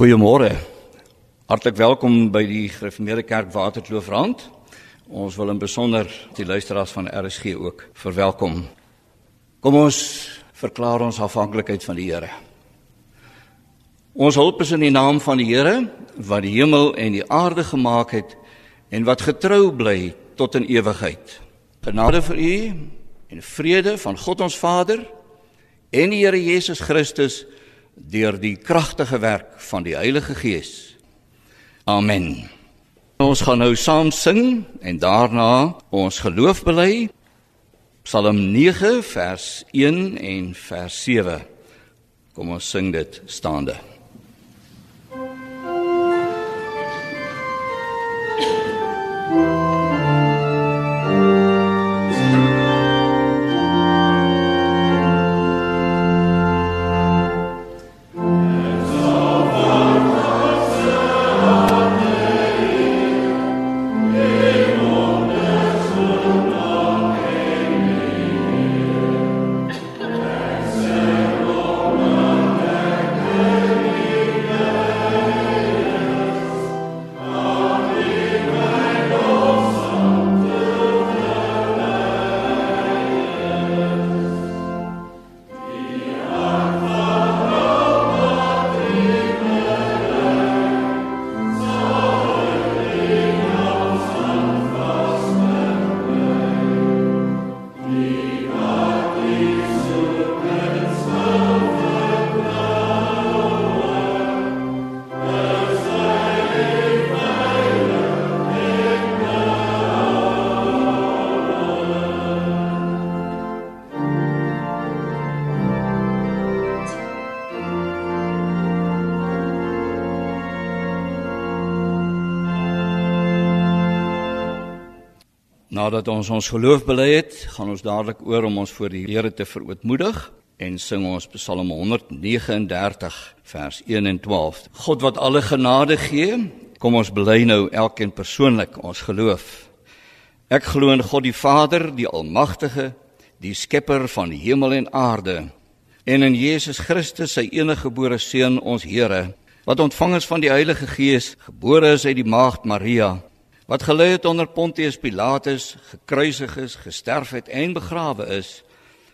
Goeiemôre. Hartlik welkom by die Gereformeerde Kerk Waterkloofrand. Ons wil in besonder die luisteraars van RSG ook verwelkom. Kom ons verklaar ons afhanklikheid van die Here. Ons hulp is in die naam van die Here wat die hemel en die aarde gemaak het en wat getrou bly tot in ewigheid. Genade vir u en vrede van God ons Vader en die Here Jesus Christus deur die kragtige werk van die Heilige Gees. Amen. Ons gaan nou saam sing en daarna ons geloof bely. Psalm 9 vers 1 en vers 7. Kom ons sing dit staande. Nadat ons ons geloof bely het, gaan ons dadelik oor om ons voor die Here te verootmoedig en sing ons Psalm 139 vers 1 en 12. God wat alle genade gee, kom ons bely nou elkeen persoonlik ons geloof. Ek glo in God die Vader, die Almagtige, die Skepper van die hemel en aarde, en in Jesus Christus, sy enige gebore seun, ons Here, wat ontvang is van die Heilige Gees, gebore is uit die maagd Maria, wat gelei het onder Pontius Pilatus, gekruisig is, gesterf het en begrawe is,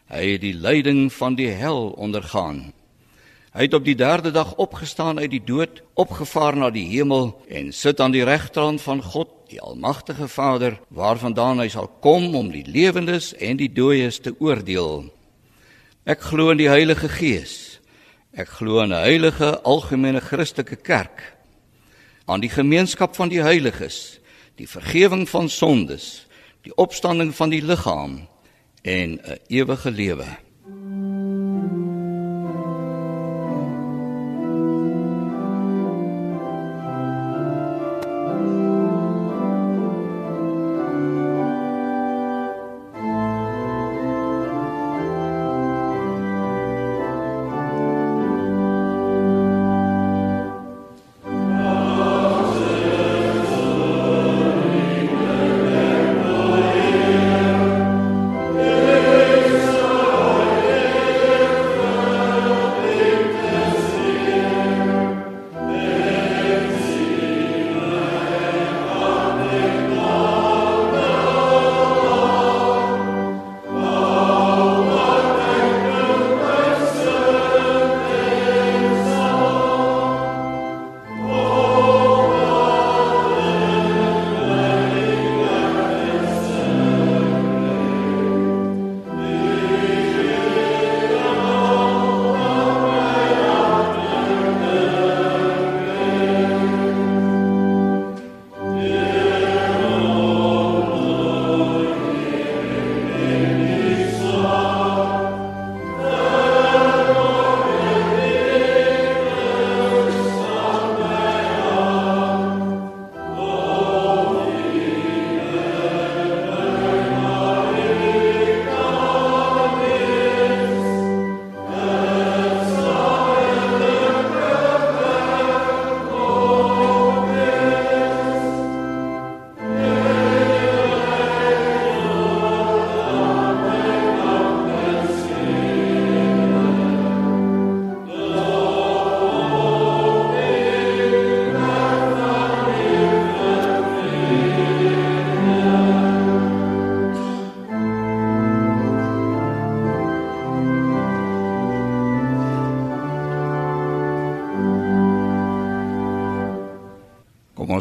hy het die lyding van die hel ondergaan. Hy het op die 3de dag opgestaan uit die dood, opgevaar na die hemel en sit aan die regterhand van God, die almagtige Vader, waarvandaan hy sal kom om die lewendes en die dooies te oordeel. Ek glo in die Heilige Gees. Ek glo in 'n heilige algemene Christelike kerk, aan die gemeenskap van die heiliges die vergifnis van sondes, die opstanding van die liggaam en 'n ewige lewe.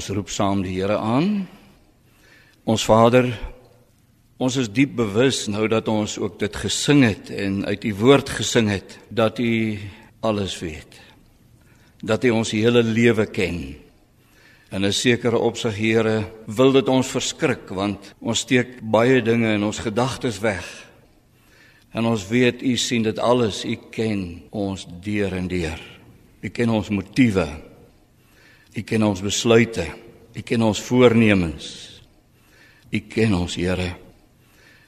Ons roep saam die Here aan. Ons Vader, ons is diep bewus nou dat ons ook dit gesing het en uit u woord gesing het dat u alles weet. Dat u ons hele lewe ken. In 'n sekere opsig, Here, wil dit ons verskrik want ons steek baie dinge in ons gedagtes weg. En ons weet u sien dit alles, u ken ons deur en deur. U ken ons motiewe. U ken ons besluite. U ken ons voornemens. U ken ons, Here.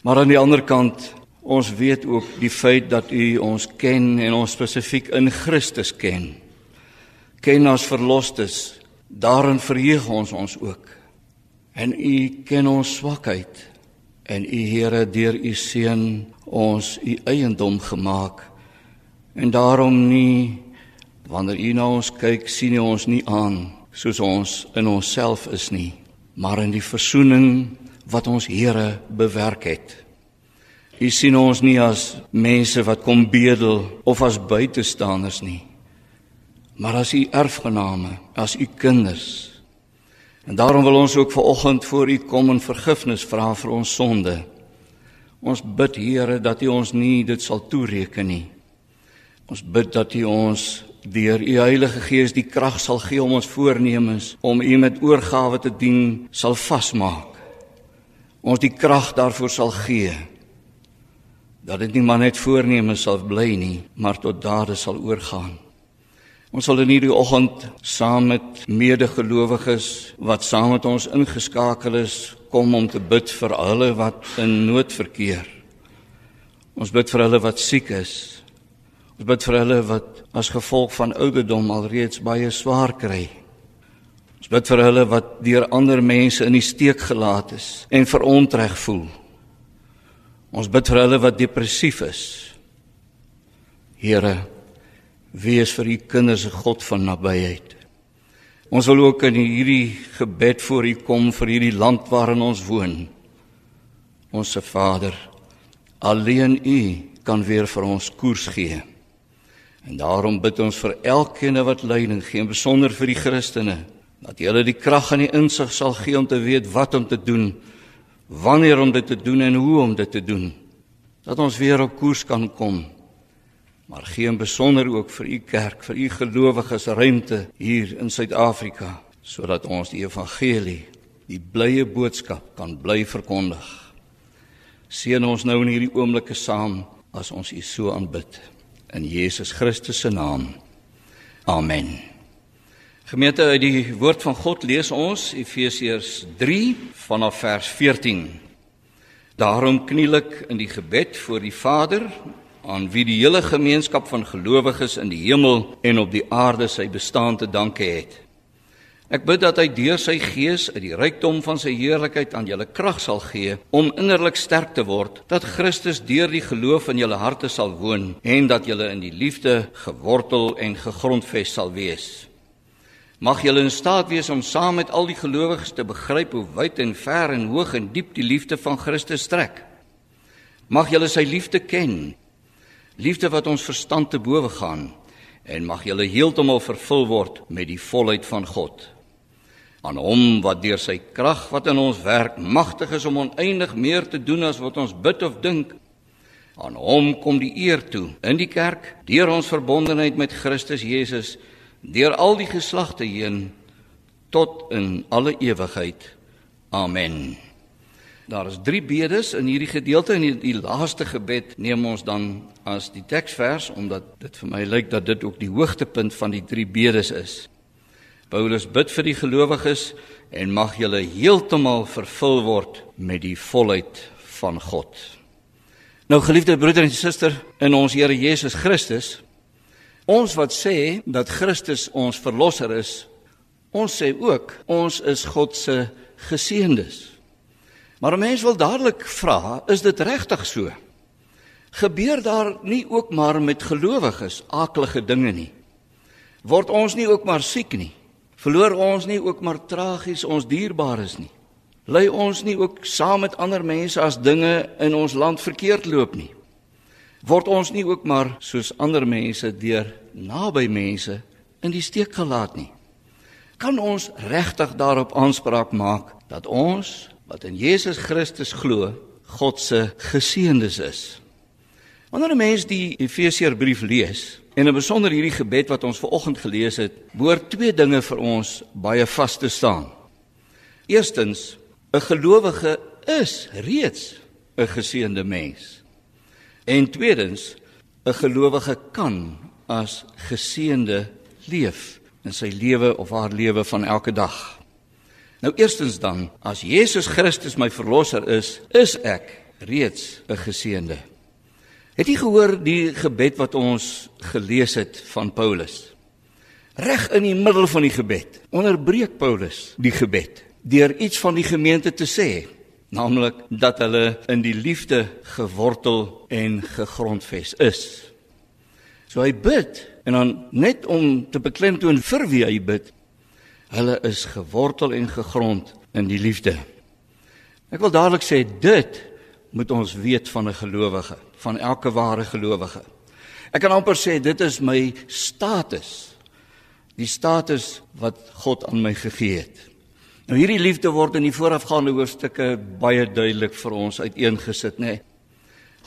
Maar aan die ander kant, ons weet ook die feit dat U ons ken en ons spesifiek in Christus ken. Ken as verlosstes Daarin verheug ons ons ook. En U ken ons swakheid en U Here deur U seun ons U eiendom gemaak. En daarom nie wanneer U na ons kyk, sien U ons nie aan soos ons in onsself is nie, maar in die verzoening wat ons Here bewerk het. U sien ons nie as mense wat kom bedel of as buitestanders nie maar as u erfgename, as u kinders. En daarom wil ons ook vanoggend voor u kom en vergifnis vra vir ons sonde. Ons bid Here dat u ons nie dit sal toereken nie. Ons bid dat u ons deur u Heilige Gees die krag sal gee om ons voornemens om u met oorgawe te dien sal vasmaak. Ons die krag daarvoor sal gee dat dit nie maar net voornemens sal bly nie, maar tot dade sal oorgaan. Ons sal in hierdie oggend saam met medegelowiges wat saam met ons ingeskakel is, kom om te bid vir hulle wat in nood verkeer. Ons bid vir hulle wat siek is. Ons bid vir hulle wat as gevolg van ouderdom alreeds baie swaar kry. Ons bid vir hulle wat deur ander mense in die steek gelaat is en verontreg voel. Ons bid vir hulle wat depressief is. Here, wees vir u kinders 'n God van nabyheid. Ons wil ook in hierdie gebed voor u kom vir hierdie land waarin ons woon. Onse Vader, alleen u kan weer vir ons koers gee. En daarom bid ons vir elkeen wat lyding gee, besonder vir die Christene, dat hulle die krag en die insig sal gee om te weet wat om te doen, wanneer om dit te doen en hoe om dit te doen. Dat ons weer op koers kan kom maar gee in besonder ook vir u kerk, vir u gelowiges ruimte hier in Suid-Afrika sodat ons die evangelie, die blye boodskap kan bly verkondig. Seën ons nou in hierdie oomblikke saam as ons u so aanbid in Jesus Christus se naam. Amen. Gemeente uit die woord van God lees ons Efesiërs 3 vanaf vers 14. Daarom kniel ek in die gebed voor die Vader aan wie die hele gemeenskap van gelowiges in die hemel en op die aarde sy bestaan te danke het. Ek bid dat hy deur sy gees uit die rykdom van sy heerlikheid aan julle krag sal gee om innerlik sterk te word, dat Christus deur die geloof in julle harte sal woon en dat julle in die liefde gewortel en gegrondves sal wees. Mag julle in staat wees om saam met al die gelowiges te begryp hoe wyd en ver en hoog en diep die liefde van Christus strek. Mag julle sy liefde ken liefde wat ons verstand te bowe gaan en mag julle heeltemal vervul word met die volheid van God. Aan hom wat deur sy krag wat in ons werk magtig is om oneindig meer te doen as wat ons bid of dink. Aan hom kom die eer toe in die kerk deur ons verbondenheid met Christus Jesus deur al die geslagte heen tot in alle ewigheid. Amen. Daar is 3 bedes in hierdie gedeelte en die, die laaste gebed neem ons dan as die teksvers omdat dit vir my lyk dat dit ook die hoogtepunt van die 3 bedes is. Paulus bid vir die gelowiges en mag julle heeltemal vervul word met die volheid van God. Nou geliefde broeder en suster in ons Here Jesus Christus, ons wat sê dat Christus ons verlosser is, ons sê ook ons is God se geseëndes. Maar 'n mens wil dadelik vra, is dit regtig so? Gebeur daar nie ook maar met gelowiges aaklige dinge nie? Word ons nie ook maar siek nie? Verloor ons nie ook maar tragies ons dierbares nie? Ly ons nie ook saam met ander mense as dinge in ons land verkeerd loop nie? Word ons nie ook maar soos ander mense deur naby mense in die steek gelaat nie? kan ons regtig daarop aanspraak maak dat ons wat in Jesus Christus glo, God se geseëndes is. Wanneer 'n mens die Efesiërbrief lees en in besonder hierdie gebed wat ons ver oggend gelees het, behoort twee dinge vir ons baie vas te staan. Eerstens, 'n gelowige is reeds 'n geseënde mens. En tweedens, 'n gelowige kan as geseënde leef in sy lewe of haar lewe van elke dag. Nou eerstens dan, as Jesus Christus my verlosser is, is ek reeds 'n geseënde. Het jy gehoor die gebed wat ons gelees het van Paulus? Reg in die middel van die gebed onderbreek Paulus die gebed deur iets van die gemeente te sê, naamlik dat hulle in die liefde gewortel en gegrondves is. So hy bid en dan net om te beklemtoon vir wie hy bid, Hulle is gewortel en gegrond in die liefde. Ek wil dadelik sê dit moet ons weet van 'n gelowige, van elke ware gelowige. Ek kan amper sê dit is my status. Die status wat God aan my gegee het. Nou hierdie liefde word in die voorafgaande hoofstukke baie duidelik vir ons uiteengesit, nê? Nee.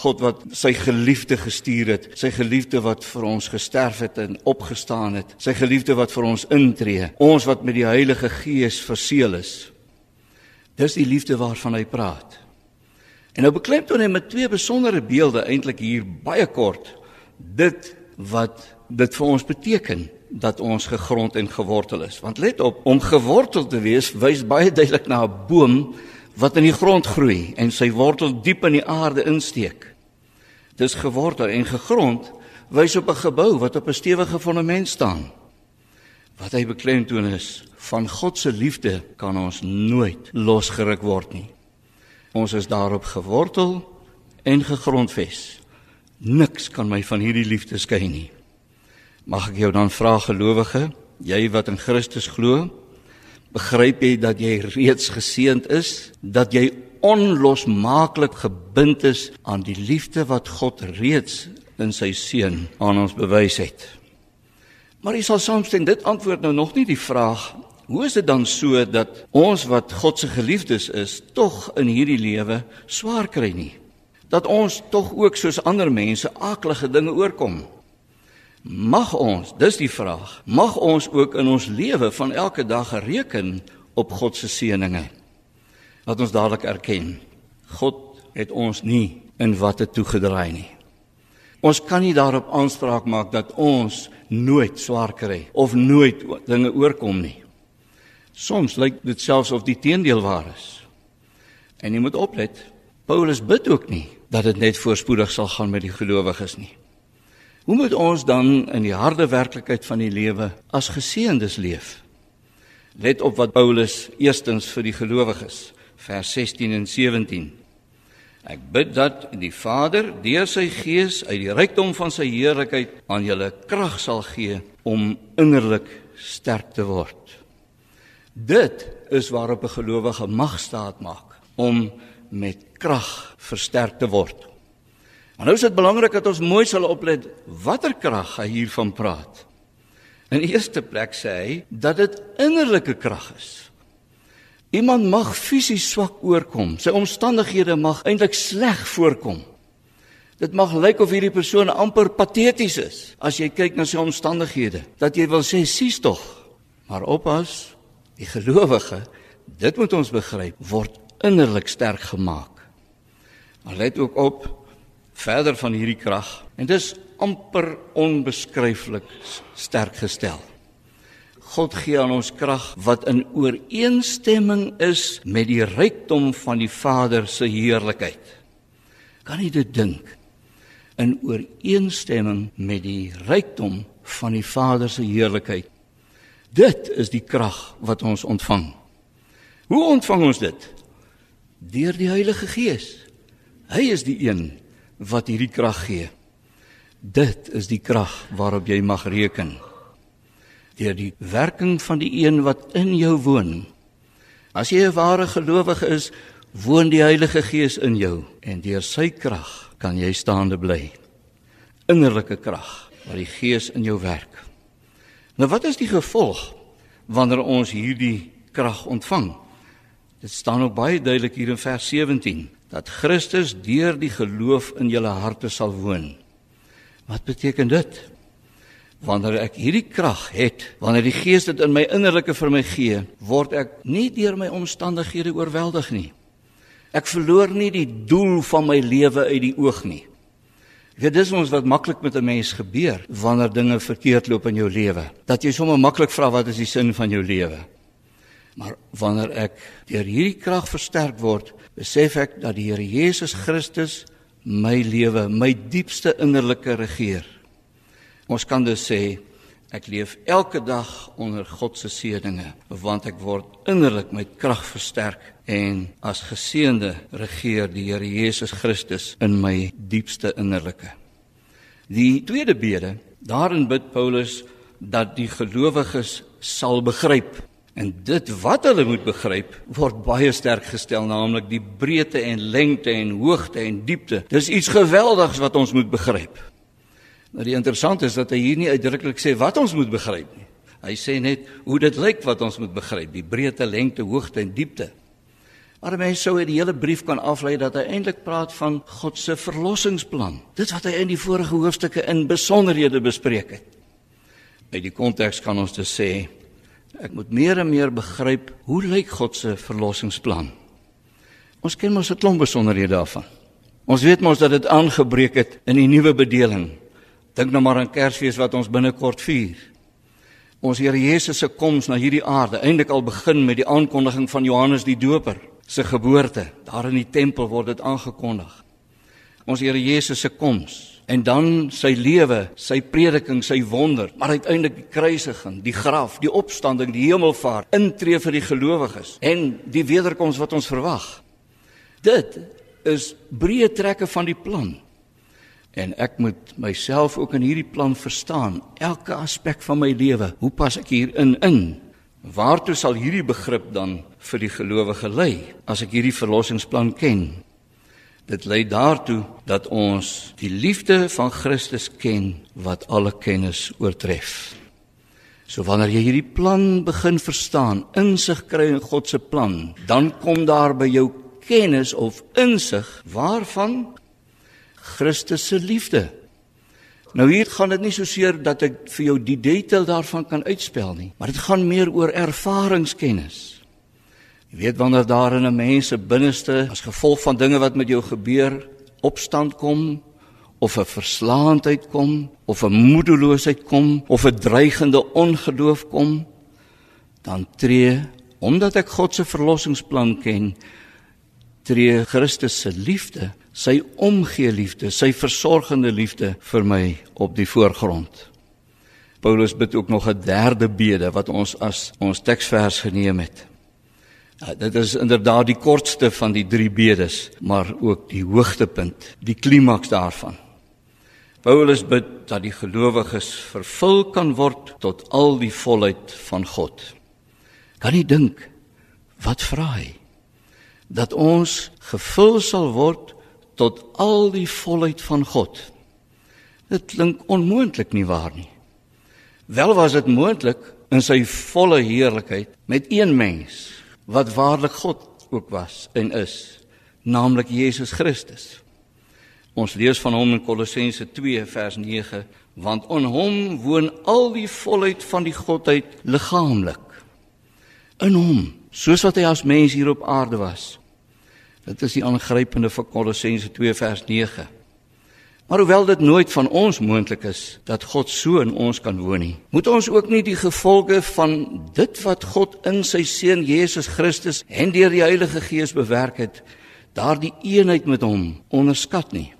God wat sy geliefde gestuur het, sy geliefde wat vir ons gesterf het en opgestaan het, sy geliefde wat vir ons intree, ons wat met die Heilige Gees verseël is. Dis die liefde waarvan hy praat. En nou beklemtoon hy met twee besondere beelde eintlik hier baie kort dit wat dit vir ons beteken dat ons gegrond en gewortel is. Want let op, om gewortel te wees wys baie duidelik na 'n boom wat in die grond groei en sy wortel diep in die aarde insteek. Dis gewortel en gegrond wys op 'n gebou wat op 'n stewige fondament staan. Wat hy beklemtoon is, van God se liefde kan ons nooit losgeruk word nie. Ons is daarop gewortel en gegrondves. Niks kan my van hierdie liefde skei nie. Mag ek jou dan vra gelowige, jy wat in Christus glo, begryp jy dat jy reeds geseënd is, dat jy onlosmaaklik gebind is aan die liefde wat God reeds in sy seun aan ons bewys het. Maar jy sal saamstem dit antwoord nou nog nie die vraag hoe is dit dan so dat ons wat God se geliefdes is tog in hierdie lewe swaar kry nie? Dat ons tog ook soos ander mense aaklige dinge oorkom. Mag ons, dis die vraag, mag ons ook in ons lewe van elke dag reken op God se seëninge. Laat ons dadelik erken, God het ons nie in watte toegedraai nie. Ons kan nie daarop aanspraak maak dat ons nooit swaar kry of nooit dinge oorkom nie. Soms lyk dit selfs of die teendeel waar is. En jy moet oplet, Paulus bid ook nie dat dit net voorspoedig sal gaan met die gelowiges nie. Hoe moet ons dan in die harde werklikheid van die lewe as geseëndes leef? Let op wat Paulus eerstens vir die gelowiges vers 16 en 17. Ek bid dat die Vader deur sy Gees uit die rykdom van sy heerlikheid aan julle krag sal gee om innerlik sterk te word. Dit is waarop 'n gelowige mag staat maak om met krag versterk te word. Maar nou is dit belangrik dat ons mooi sal oplet watter krag hy hiervan praat. In eerste plek sê hy dat dit innerlike krag is. Iemand mag fisies swak oorkom, sy omstandighede mag eintlik sleg voorkom. Dit mag lyk of hierdie persoon amper pateties is as jy kyk na sy omstandighede. Dat jy wil sê sies tog. Maar oppas, die gelowige, dit moet ons begryp, word innerlik sterk gemaak. Maar let ook op verder van hierdie krag en dis amper onbeskryflik sterk gestel. God gee aan ons krag wat in ooreenstemming is met die rykdom van die Vader se heerlikheid. Kan jy dit dink? In ooreenstemming met die rykdom van die Vader se heerlikheid. Dit is die krag wat ons ontvang. Hoe ontvang ons dit? Deur die Heilige Gees. Hy is die een wat hierdie krag gee. Dit is die krag waarop jy mag reken. Deur die werking van die een wat in jou woon. As jy 'n ware gelowige is, woon die Heilige Gees in jou en deur sy krag kan jy staande bly. Innerlike krag wat die Gees in jou werk. Nou wat is die gevolg wanneer ons hierdie krag ontvang. Dit staan ook baie duidelik hier in vers 17 dat Christus deur die geloof in julle harte sal woon. Wat beteken dit? Wanneer ek hierdie krag het, wanneer die Gees dit in my innerlike vir my gee, word ek nie deur my omstandighede oorweldig nie. Ek verloor nie die doel van my lewe uit die oog nie. Dit is ons wat maklik met 'n mens gebeur wanneer dinge verkeerd loop in jou lewe. Dat jy sommer maklik vra wat is die sin van jou lewe? Maar wanneer ek deur hierdie krag versterk word, besef ek dat die Here Jesus Christus my lewe, my diepste innerlike regeer. Ons kan dus sê ek leef elke dag onder God se seëninge want ek word innerlik met krag versterk en as geseënde regeer die Here Jesus Christus in my diepste innerlike. Die tweede bede, daarin bid Paulus dat die gelowiges sal begryp En dit wat hulle moet begryp word baie sterk gestel, naamlik die breedte en lengte en hoogte en diepte. Dis iets geweldigs wat ons moet begryp. Nou die interessant is dat hy hier nie uitdruklik sê wat ons moet begryp nie. Hy sê net hoe dit lyk wat ons moet begryp, die breedte, lengte, hoogte en diepte. Maar mense sou uit die hele brief kan aflei dat hy eintlik praat van God se verlossingsplan. Dit wat hy in die vorige hoofstukke in besonderhede bespreek het. Uit die konteks kan ons dus sê Ek moet meer en meer begryp hoe lyk God se verlossingsplan. Ons ken mos 'n klomp besonderhede daarvan. Ons weet mos dat dit aangebreek het in die nuwe bedeling. Dink nou maar aan Kersfees wat ons binnekort vier. Ons Here Jesus se koms na hierdie aarde, eintlik al begin met die aankondiging van Johannes die Doper se geboorte. Daar in die tempel word dit aangekondig. Ons Here Jesus se koms en dan sy lewe, sy prediking, sy wonder, maar uiteindelik die kruisiging, die graf, die opstanding, die hemelvaart, intree vir die gelowiges en die wederkoms wat ons verwag. Dit is breë trekke van die plan. En ek moet myself ook in hierdie plan verstaan, elke aspek van my lewe. Hoe pas ek hierin in? Waartoe sal hierdie begrip dan vir die gelowige lei as ek hierdie verlossingsplan ken? Dit lei daartoe dat ons die liefde van Christus ken wat alle kennis oortref. So wanneer jy hierdie plan begin verstaan, insig kry in God se plan, dan kom daar by jou kennis of insig waarvan Christus se liefde. Nou hier gaan dit nie so seer dat ek vir jou die detail daarvan kan uitspel nie, maar dit gaan meer oor ervaringskennis. Jy weet wanneer daar in 'n mens se binneste as gevolg van dinge wat met jou gebeur opstand kom of 'n verslaandheid kom of 'n moedeloosheid kom of 'n dreigende ongeloof kom dan tree omdat ek God se verlossingsplan ken tree Christus se liefde sy omgee liefde sy versorgende liefde vir my op die voorgrond Paulus bid ook nog 'n derde bede wat ons as ons teksvers geneem het Ja, dit is inderdaad die kortste van die drie bedes, maar ook die hoogtepunt, die klimaks daarvan. Paulus bid dat die gelowiges vervul kan word tot al die volheid van God. Kan jy dink wat vra hy? Dat ons gevul sal word tot al die volheid van God. Dit klink onmoontlik nie waar nie. Wel was dit moontlik in sy volle heerlikheid met een mens wat waarlik God ook was en is, naamlik Jesus Christus. Ons lees van hom in Kolossense 2 vers 9, want in hom woon al die volheid van die godheid liggaamlik. In hom, soos wat hy as mens hier op aarde was. Dit is die aangrypende van Kolossense 2 vers 9. Maar hoewel dit nooit van ons moontlik is dat God so in ons kan woon nie, moet ons ook nie die gevolge van dit wat God in sy seun Jesus Christus en deur die Heilige Gees bewerk het, daardie eenheid met hom onderskat nie.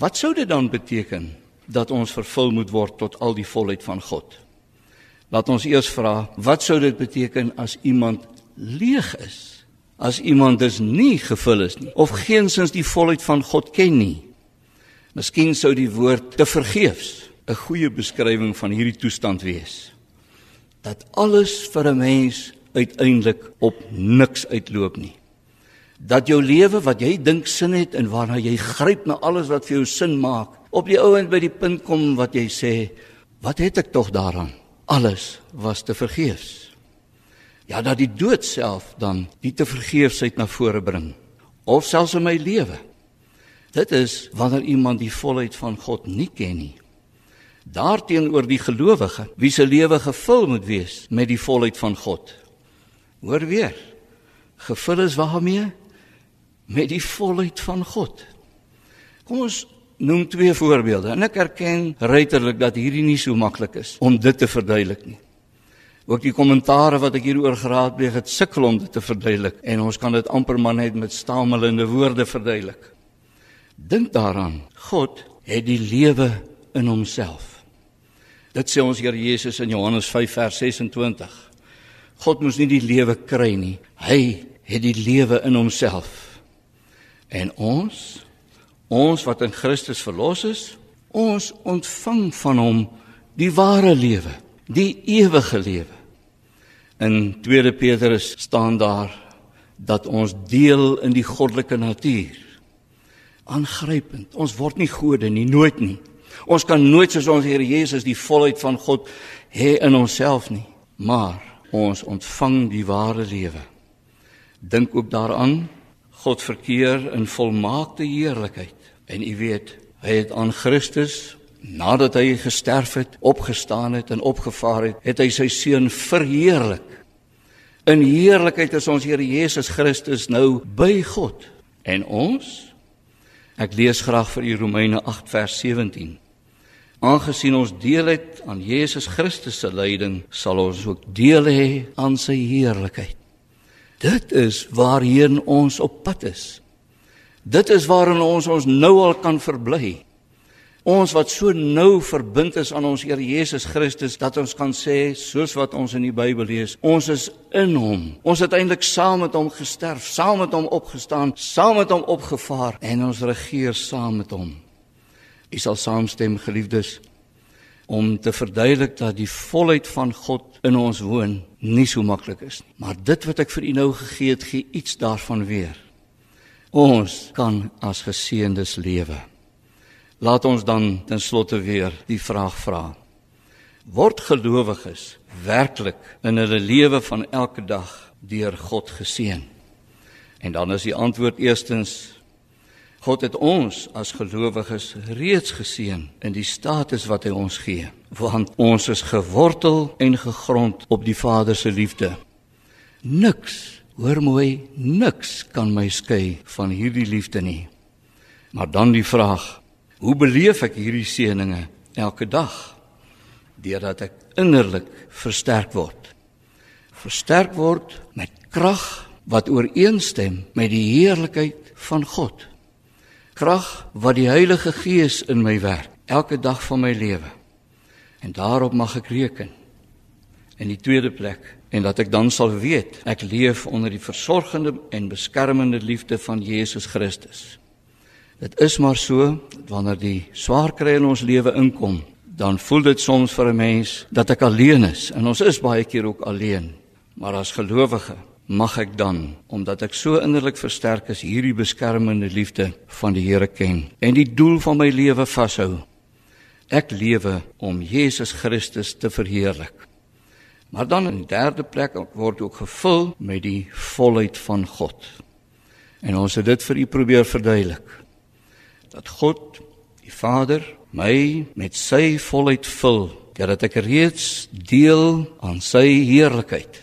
Wat sou dit dan beteken dat ons vervul moet word tot al die volheid van God? Laat ons eers vra, wat sou dit beteken as iemand leeg is? As iemand dus nie gevul is nie of geensins die volheid van God ken nie? Miskien sou die woord te vergeefs 'n goeie beskrywing van hierdie toestand wees. Dat alles vir 'n mens uiteindelik op niks uitloop nie. Dat jou lewe wat jy dink sin het en waarna jy gryp na alles wat vir jou sin maak, op die ouend by die punt kom wat jy sê, wat het ek tog daaraan? Alles was te vergeefs. Ja, dat die dood self dan die te vergeefsheid na vore bring of selfs in my lewe. Dit is wanneer iemand die volheid van God nie ken nie. Daarteenoor die gelowige, wie se lewe gevul moet wees met die volheid van God. Hoor weer. Gevul is waarmee? Met die volheid van God. Kom ons noem twee voorbeelde. En ek erken ruiterlik dat hierdie nie so maklik is om dit te verduidelik nie. Ook die kommentare wat ek hieroor geraadpleeg het, sukkel om dit te verduidelik en ons kan dit amper maar net met stamelende woorde verduidelik. Dink daaraan, God het die lewe in homself. Dit sê ons Here Jesus in Johannes 5 vers 26. God moes nie die lewe kry nie. Hy het die lewe in homself. En ons, ons wat in Christus verlos is, ons ontvang van hom die ware lewe, die ewige lewe. In 2 Petrus staan daar dat ons deel in die goddelike natuur. Aangrypend. Ons word nie gode nie, nooit nie. Ons kan nooit soos ons Here Jesus die volheid van God hê in onsself nie, maar ons ontvang die ware lewe. Dink ook daaraan God verkeer in volmaakte heerlikheid en u weet hy het aan Christus nadat hy gesterf het, opgestaan het en opgevaar het, het hy sy seun verheerlik. In heerlikheid is ons Here Jesus Christus nou by God en ons Ek lees graag vir u Romeine 8 vers 17. Aangesien ons deel het aan Jesus Christus se lyding, sal ons ook deel hê aan sy heerlikheid. Dit is waarheen ons op pad is. Dit is waarin ons ons nou al kan verbly. Ons wat so nou verbind is aan ons Here Jesus Christus dat ons kan sê soos wat ons in die Bybel lees, ons is in hom. Ons het eintlik saam met hom gesterf, saam met hom opgestaan, saam met hom opgevaar en ons regeer saam met hom. U sal saamstem geliefdes om te verduidelik dat die volheid van God in ons woon nie so maklik is nie. Maar dit wat ek vir u nou gegee het, gee iets daarvan weer. Ons kan as geseëndes lewe. Laat ons dan ten slotte weer die vraag vra. Word gelowiges werklik in hulle lewe van elke dag deur God geseën? En dan is die antwoord eerstens God het ons as gelowiges reeds geseën in die status wat hy ons gee, want ons is gewortel en gegrond op die Vader se liefde. Niks, hoor mooi, niks kan my skei van hierdie liefde nie. Maar dan die vraag, Hoe beleef ek hierdie seëninge elke dag? Deurdat ek innerlik versterk word. Versterk word met krag wat ooreenstem met die heerlikheid van God. Krag wat die Heilige Gees in my werk elke dag van my lewe. En daarop mag ek reken. In die tweede plek en dat ek dan sal weet ek leef onder die versorgende en beskermende liefde van Jesus Christus. Dit is maar so wanneer die swaar kry in ons lewe inkom, dan voel dit soms vir 'n mens dat ek alleen is en ons is baie keer ook alleen. Maar as gelowige mag ek dan, omdat ek so innerlik versterk is, hierdie beskermende liefde van die Here ken en die doel van my lewe vashou. Ek lewe om Jesus Christus te verheerlik. Maar dan in die derde plek word ook gevul met die volheid van God. En ons het dit vir u probeer verduidelik dat God die Vader my met sy volheid vul, dat ek reeds deel aan sy heerlikheid.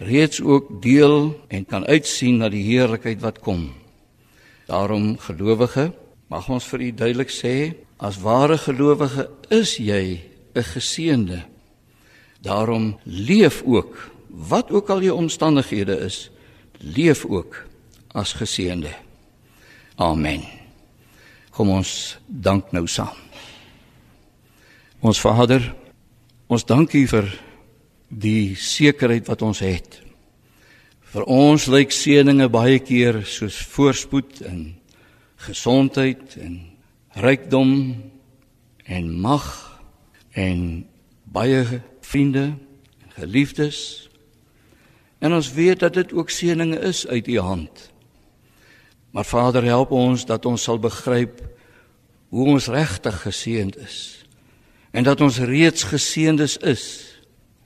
Reeds ook deel en kan uitsien na die heerlikheid wat kom. Daarom gelowige, mag ons vir u duidelik sê, as ware gelowige is jy 'n geseënde. Daarom leef ook wat ook al jou omstandighede is, leef ook as geseënde. Amen. Kom ons dank nou saam. Ons Vader, ons dank U vir die sekerheid wat ons het. Vir ons lyk seëninge baie keer soos voorspoed en gesondheid en rykdom en mag en baie vriende en geliefdes. En ons weet dat dit ook seëninge is uit U hand. Maar Vader, help ons dat ons sal begryp hoe ons regtig geseënd is en dat ons reeds geseëndes is,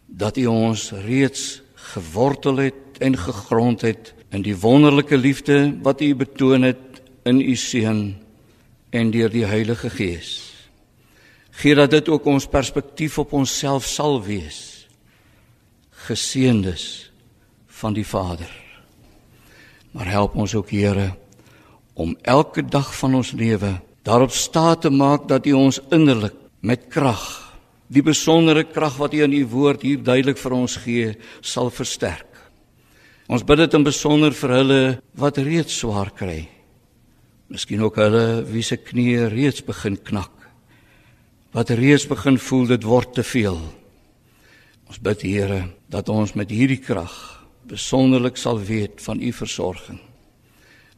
dat U ons reeds gewortel het en gegrond het in die wonderlike liefde wat U betoon het in U seun en deur die Heilige Gees. Gee dat dit ook ons perspektief op onsself sal wees. Geseëndes van die Vader. Maar help ons ook Here om elke dag van ons lewe daarop staat te maak dat U ons innerlik met krag, die besondere krag wat U in U woord hier duidelik vir ons gee, sal versterk. Ons bid dit in besonder vir hulle wat reeds swaar kry. Miskien ook hulle wie se knieë reeds begin knak. Wat reeds begin voel dit word te veel. Ons bid Here dat ons met hierdie krag besonderlik sal weet van u versorging.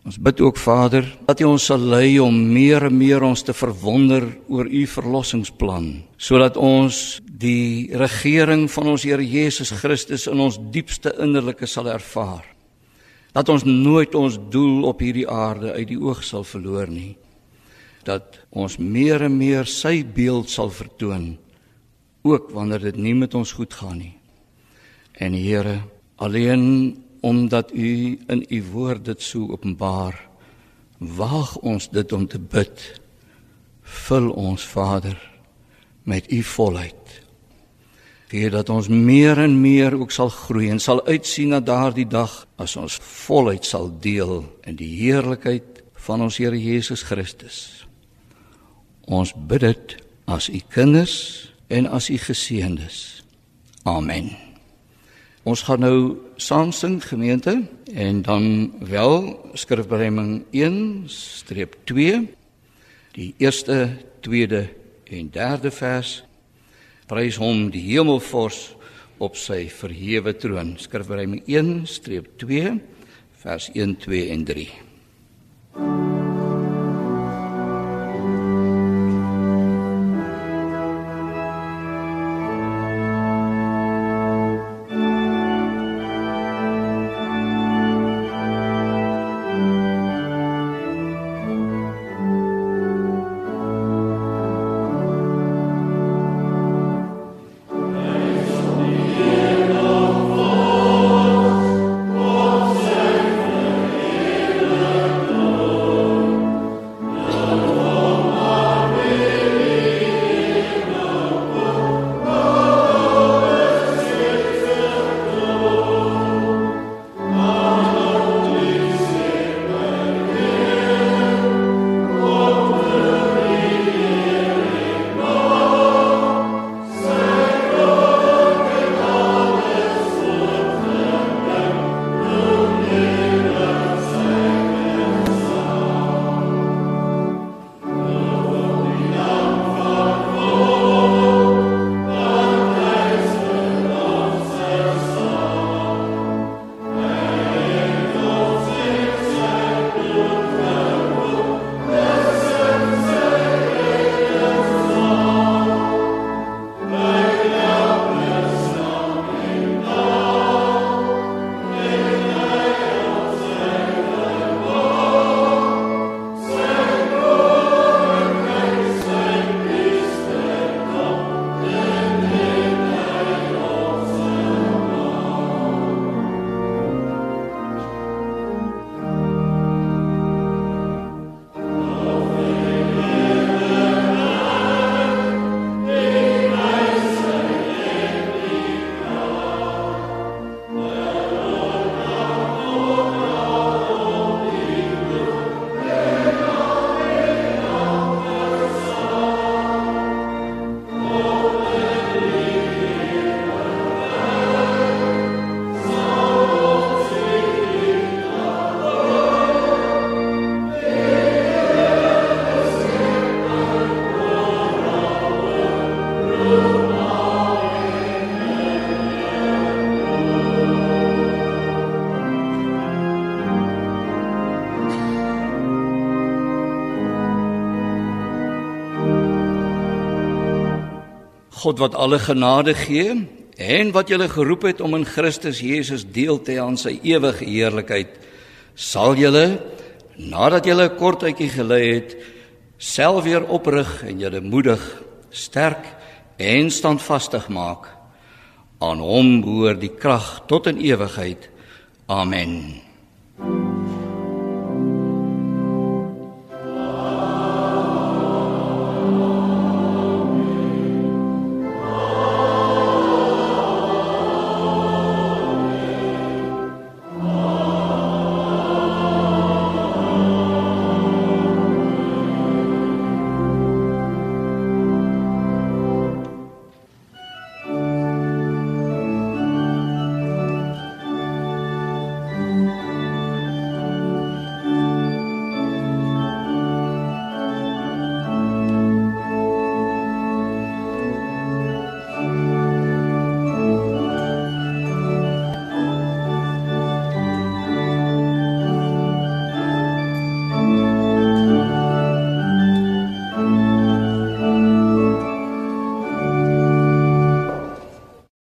Ons bid ook Vader dat U ons sal lei om meer en meer ons te verwonder oor U verlossingsplan, sodat ons die regering van ons Here Jesus Christus in ons diepste innerlike sal ervaar. Dat ons nooit ons doel op hierdie aarde uit die oog sal verloor nie. Dat ons meer en meer sy beeld sal vertoon ook wanneer dit nie met ons goed gaan nie. En Here, alleen omdat u in u woord dit so openbaar waag ons dit om te bid. Vul ons Vader met u volheid gee dat ons meer en meer ook sal groei en sal uitsien na daardie dag as ons volheid sal deel in die heerlikheid van ons Here Jesus Christus. Ons bid dit as u kinders en as u geseëndes. Amen Ons gaan nou saam sing gemeente en dan wel skrifbereiming 1-2 die eerste, tweede en derde vers. Prys hom die hemelvors op sy verhewe troon. Skrifbereiming 1-2 vers 1 2 en 3 God wat alle genade gee en wat julle geroep het om in Christus Jesus deel te hê aan sy ewige heerlikheid, sal julle nadat julle 'n kort tydjie gelei het, self weer oprig en julle moedig, sterk en standvastig maak. Aan hom behoort die krag tot in ewigheid. Amen.